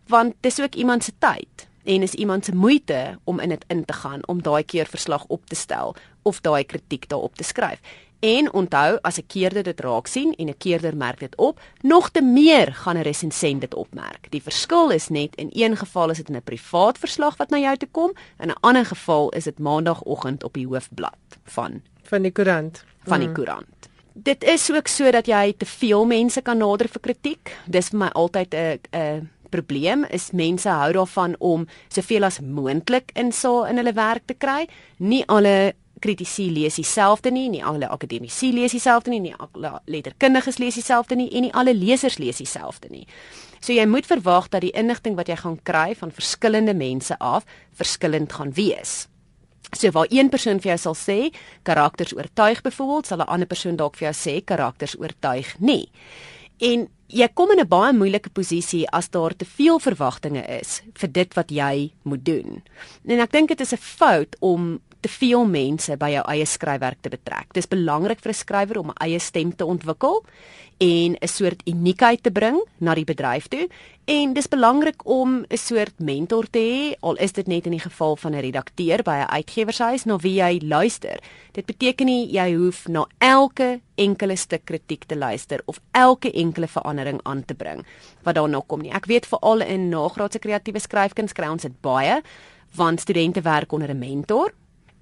want dis ook iemand se tyd en is iemand se moeite om in dit in te gaan om daai keer verslag op te stel of daai kritiek daarop te skryf. En onthou, as 'n keerder dit raak sien en 'n keerder merk dit op, nog te meer gaan 'n resensent dit opmerk. Die verskil is net in een geval is dit in 'n privaat verslag wat na jou toe kom, in 'n ander geval is dit maandagooggend op die hoofblad van van die koerant. Van die mm. koerant dit is ook so dat jy te veel mense kan nader vir kritiek. Dis vir my altyd 'n 'n probleem is mense hou daarvan om soveel as moontlik in so in hulle werk te kry. Nie alle kritici lees dieselfde nie, nie alle akademici lees dieselfde nie, nie alle letterkundiges lees dieselfde nie en nie alle lesers lees dieselfde nie. So jy moet verwag dat die inligting wat jy gaan kry van verskillende mense af verskillend gaan wees. So waar een persoon vir jou sal sê karakters oortuig byvoorbeeld, sal 'n ander persoon dalk vir jou sê karakters oortuig nie. En jy kom in 'n baie moeilike posisie as daar te veel verwagtinge is vir dit wat jy moet doen. En ek dink dit is 'n fout om te veel mense by jou eie skryfwerk te betrek. Dis belangrik vir 'n skrywer om 'n eie stem te ontwikkel en 'n soort uniekheid te bring na die bedryf toe en dis belangrik om 'n soort mentor te hê al is dit net in die geval van 'n redakteur by 'n uitgewershuis na wie jy luister. Dit beteken nie jy hoef na elke enkele stuk kritiek te luister of elke enkele verandering aan te bring wat daarna kom nie. Ek weet veral in nagraadse kreatiewe skryfkuns kry ons dit baie want studente werk onder 'n mentor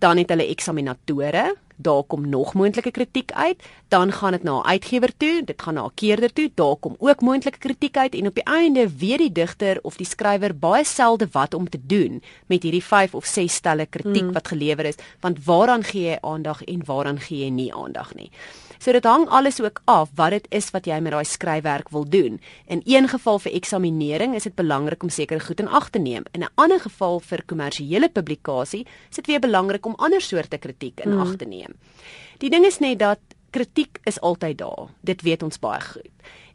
dan het hulle eksaminatore daar kom nog moontlike kritiek uit, dan gaan dit na 'n uitgewer toe, dit gaan na 'n keerder toe, daar kom ook moontlike kritiek uit en op die einde weet die digter of die skrywer baie selde wat om te doen met hierdie 5 of 6 stelle kritiek mm. wat gelewer is, want waaraan gee jy aandag en waaraan gee jy nie aandag nie. So dit hang alles ook af wat dit is wat jy met daai skryfwerk wil doen. In een geval vir eksaminering is dit belangrik om sekere goed in ag te neem. In 'n ander geval vir kommersiële publikasie is dit weer belangrik om ander soorte kritiek in ag te neem. Die ding is net dat kritiek is altyd daar. Dit weet ons baie goed.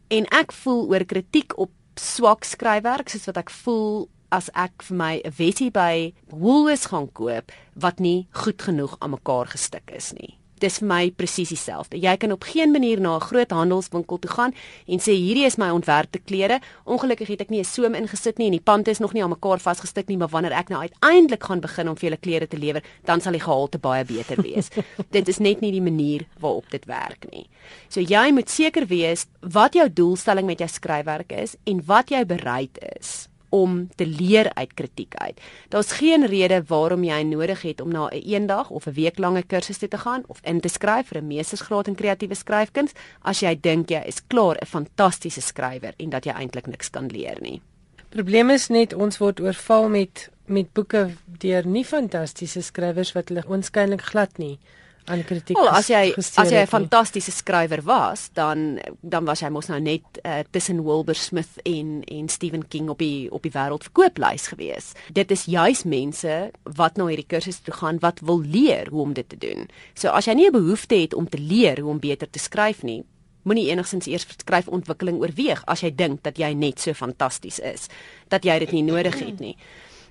En ek voel oor kritiek op swak skryfwerk soos wat ek voel as ek vir my 'n wetjie by Woolworths gaan koop wat nie goed genoeg aan mekaar gestik is nie dis vir my presies dieselfde. Jy kan op geen manier na 'n groot handelswinkel toe gaan en sê hierdie is my ontwerpte klere. Ongelukkig het ek nie 'n soem ingesit nie en die pante is nog nie aan mekaar vasgestik nie, maar wanneer ek nou uiteindelik gaan begin om vir julle klere te lewer, dan sal die gehalte baie beter wees. dit is net nie die manier waarop dit werk nie. So jy moet seker wees wat jou doelstelling met jou skryfwerk is en wat jy bereid is om te leer uit kritiek uit. Daar's geen rede waarom jy nodig het om na 'n eendag of 'n weeklange kursus te gaan of in te skryf vir 'n meestersgraad in kreatiewe skryfkuns as jy dink jy is klaar 'n fantastiese skrywer en dat jy eintlik niks kan leer nie. Probleem is net ons word oorval met met boeke deur nie fantastiese skrywers wat hulle onskynlik glad nie aan kritiek. Wel, as jy as jy 'n fantastiese skrywer was, dan dan was jy mos nou net uh, tussen Wilbur Smith en en Stephen King op die op die wêreldverkooplys gewees. Dit is juis mense wat nou hierdie kursus toe gaan wat wil leer hoe om dit te doen. So as jy nie 'n behoefte het om te leer hoe om beter te skryf nie, moenie enigsins eers skryfontwikkeling oorweeg as jy dink dat jy net so fantasties is dat jy dit nie nodig het nie.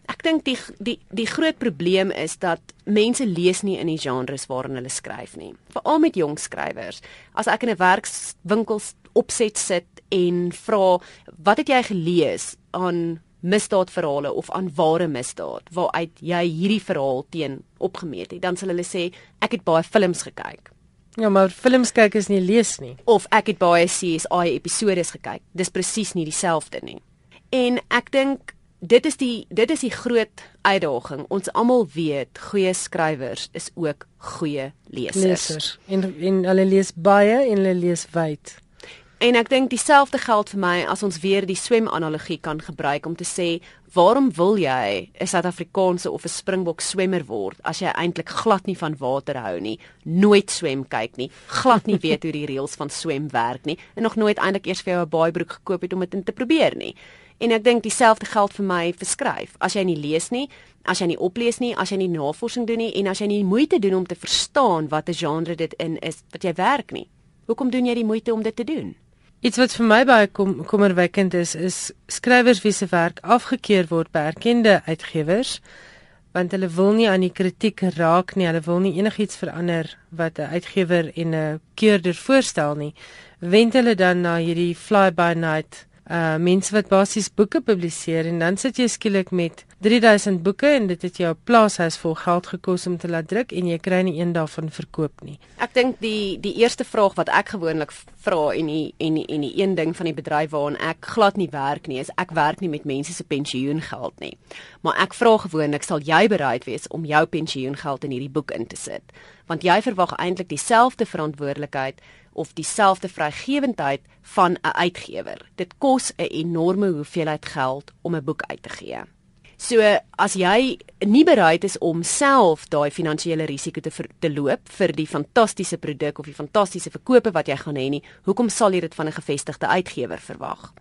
Ek dink die die die groot probleem is dat mense lees nie in die genres waarin hulle skryf nie. Veral met jong skrywers. As ek in 'n werkswinkel opset sit en vra wat het jy gelees aan misdaadverhale of aan ware misdaad waaruit jy hierdie verhaal teen opgemeet het, dan sal hulle sê ek het baie films gekyk. Ja, maar films kyk is nie lees nie. Of ek het baie CSI episode gekyk. Dis presies nie dieselfde nie. En ek dink dit is die dit is die groot uitdaging. Ons almal weet goeie skrywers is ook goeie lesers. Lesers. En en hulle lees baie en hulle lees wyd. En ek dink dieselfde geld vir my as ons weer die swem analogie kan gebruik om te sê waarom wil jy 'n Suid-Afrikaanse of 'n Springbok swemmer word as jy eintlik glad nie van water hou nie, nooit swem kyk nie, glad nie weet hoe die reëls van swem werk nie en nog nooit eintlik eers vir jou 'n baaibroek gekoop het om dit in te probeer nie. En ek dink dieselfde geld vir my vir skryf. As jy nie lees nie, as jy nie oplees nie, as jy nie navorsing doen nie en as jy nie moeite doen om te verstaan wat 'n genre dit in is wat jy werk nie. Hoekom doen jy die moeite om dit te doen? Iets wat vir my baie kom, kommerwekkend is, is skrywers wie se werk afgekeur word by erkende uitgewers want hulle wil nie aan die kritiek raak nie. Hulle wil nie enigiets verander wat 'n uitgewer en 'n keurder voorstel nie. Wend hulle dan na hierdie fly by night uh mense wat basies boeke publiseer en dan sit jy skielik met 3000 boeke en dit het jou plaashuis vol geld gekos om te laat druk en jy kry nie een daarvan verkoop nie. Ek dink die die eerste vraag wat ek gewoonlik vra en die en die en die een ding van die bedryf waarin ek glad nie werk nie is ek werk nie met mense se pensioengeld nie. Maar ek vra gewoonlik sal jy bereid wees om jou pensioengeld in hierdie boek in te sit? Want jy verwag eintlik dieselfde verantwoordelikheid of dieselfde vrygewendheid van 'n uitgewer. Dit kos 'n enorme hoeveelheid geld om 'n boek uit te gee. So as jy nie bereid is om self daai finansiële risiko te ver, te loop vir die fantastiese produk of die fantastiese verkope wat jy gaan hê nie, hoekom sal jy dit van 'n gevestigde uitgewer verwag?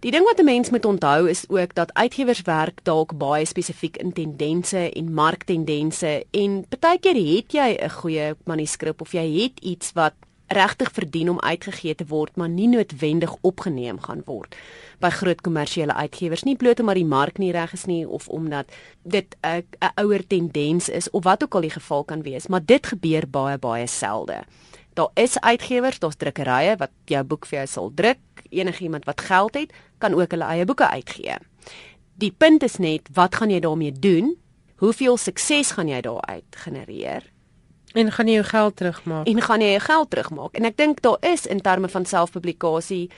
Die ding wat 'n mens moet onthou is ook dat uitgewers werk dalk baie spesifiek in tendense en marktendense en baie keer het jy 'n goeie manuskrip of jy het iets wat regtig verdien om uitgegee te word, maar nie noodwendig opgeneem gaan word by groot kommersiële uitgewers nie bloot omdat die mark nie reg is nie of omdat dit 'n 'n ouer tendens is of wat ook al die geval kan wees, maar dit gebeur baie baie selde. Daar is uitgewers, daar's drukkerye wat jou boek vir jou sal druk. Enigiemand wat geld het, kan ook hulle eie boeke uitgee. Die punt is net, wat gaan jy daarmee doen? Hoeveel sukses gaan jy daaruit genereer? En gaan jy jou geld terugmaak? En gaan jy jou geld terugmaak? En ek dink daar is in terme van selfpublikasie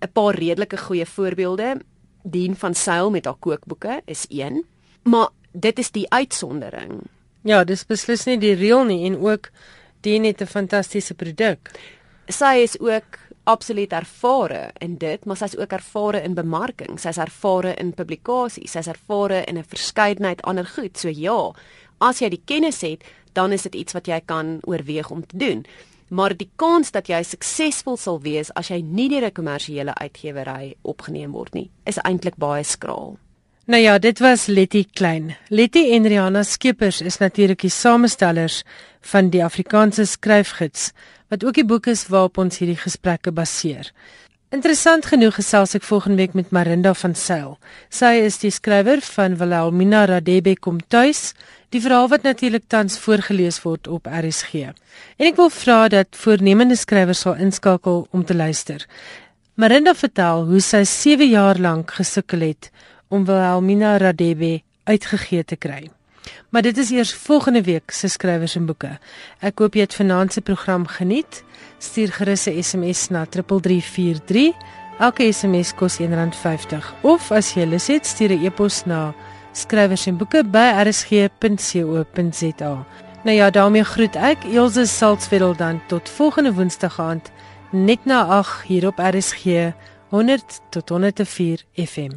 'n paar redelike goeie voorbeelde. Dien van Sail met haar kookboeke is een, maar dit is die uitsondering. Ja, dis beslis nie die reël nie en ook Dien het 'n fantastiese produk. Sy is ook absoluut ervare in dit, maar sy's ook ervare in bemarking, sy's ervare in publikasie, sy's ervare in 'n verskeidenheid ander goed. So ja, as jy die kennis het, dan is dit iets wat jy kan oorweeg om te doen. Maar die kans dat jy suksesvol sal wees as jy nie deur 'n kommersiële uitgewery opgeneem word nie, is eintlik baie skraal. Nou ja, dit was Letty Klein. Letty en Rihanna Skeepers is natuurlik die samestellers van die Afrikaanse skryfgids, wat ook die boek is waarop ons hierdie gesprekke baseer. Interessant genoeg gesels ek volgende week met Marinda van Sail. Sy is die skrywer van Wilhelmina Radebe kom tuis, die verhaal wat natuurlik tans voorgeles word op RSG. En ek wil vra dat voornemende skrywers sal inskakel om te luister. Marinda vertel hoe sy 7 jaar lank gesukkel het om Wilhelmina Radebe uitgegee te kry. Maar dit is eers volgende week se skrywers en boeke. Ek hoop jy het vanaand se program geniet. Stuur gerus 'n SMS na 3343. Elke SMS kos R1.50 of as jy lus het, stuur 'n e-pos na skrywers en boeke by rsg.co.za. Nou ja, daarmee groet ek Elsje Salzwetel dan tot volgende Woensdag aand net na 8 hier op RSG 100 tot 104 FM.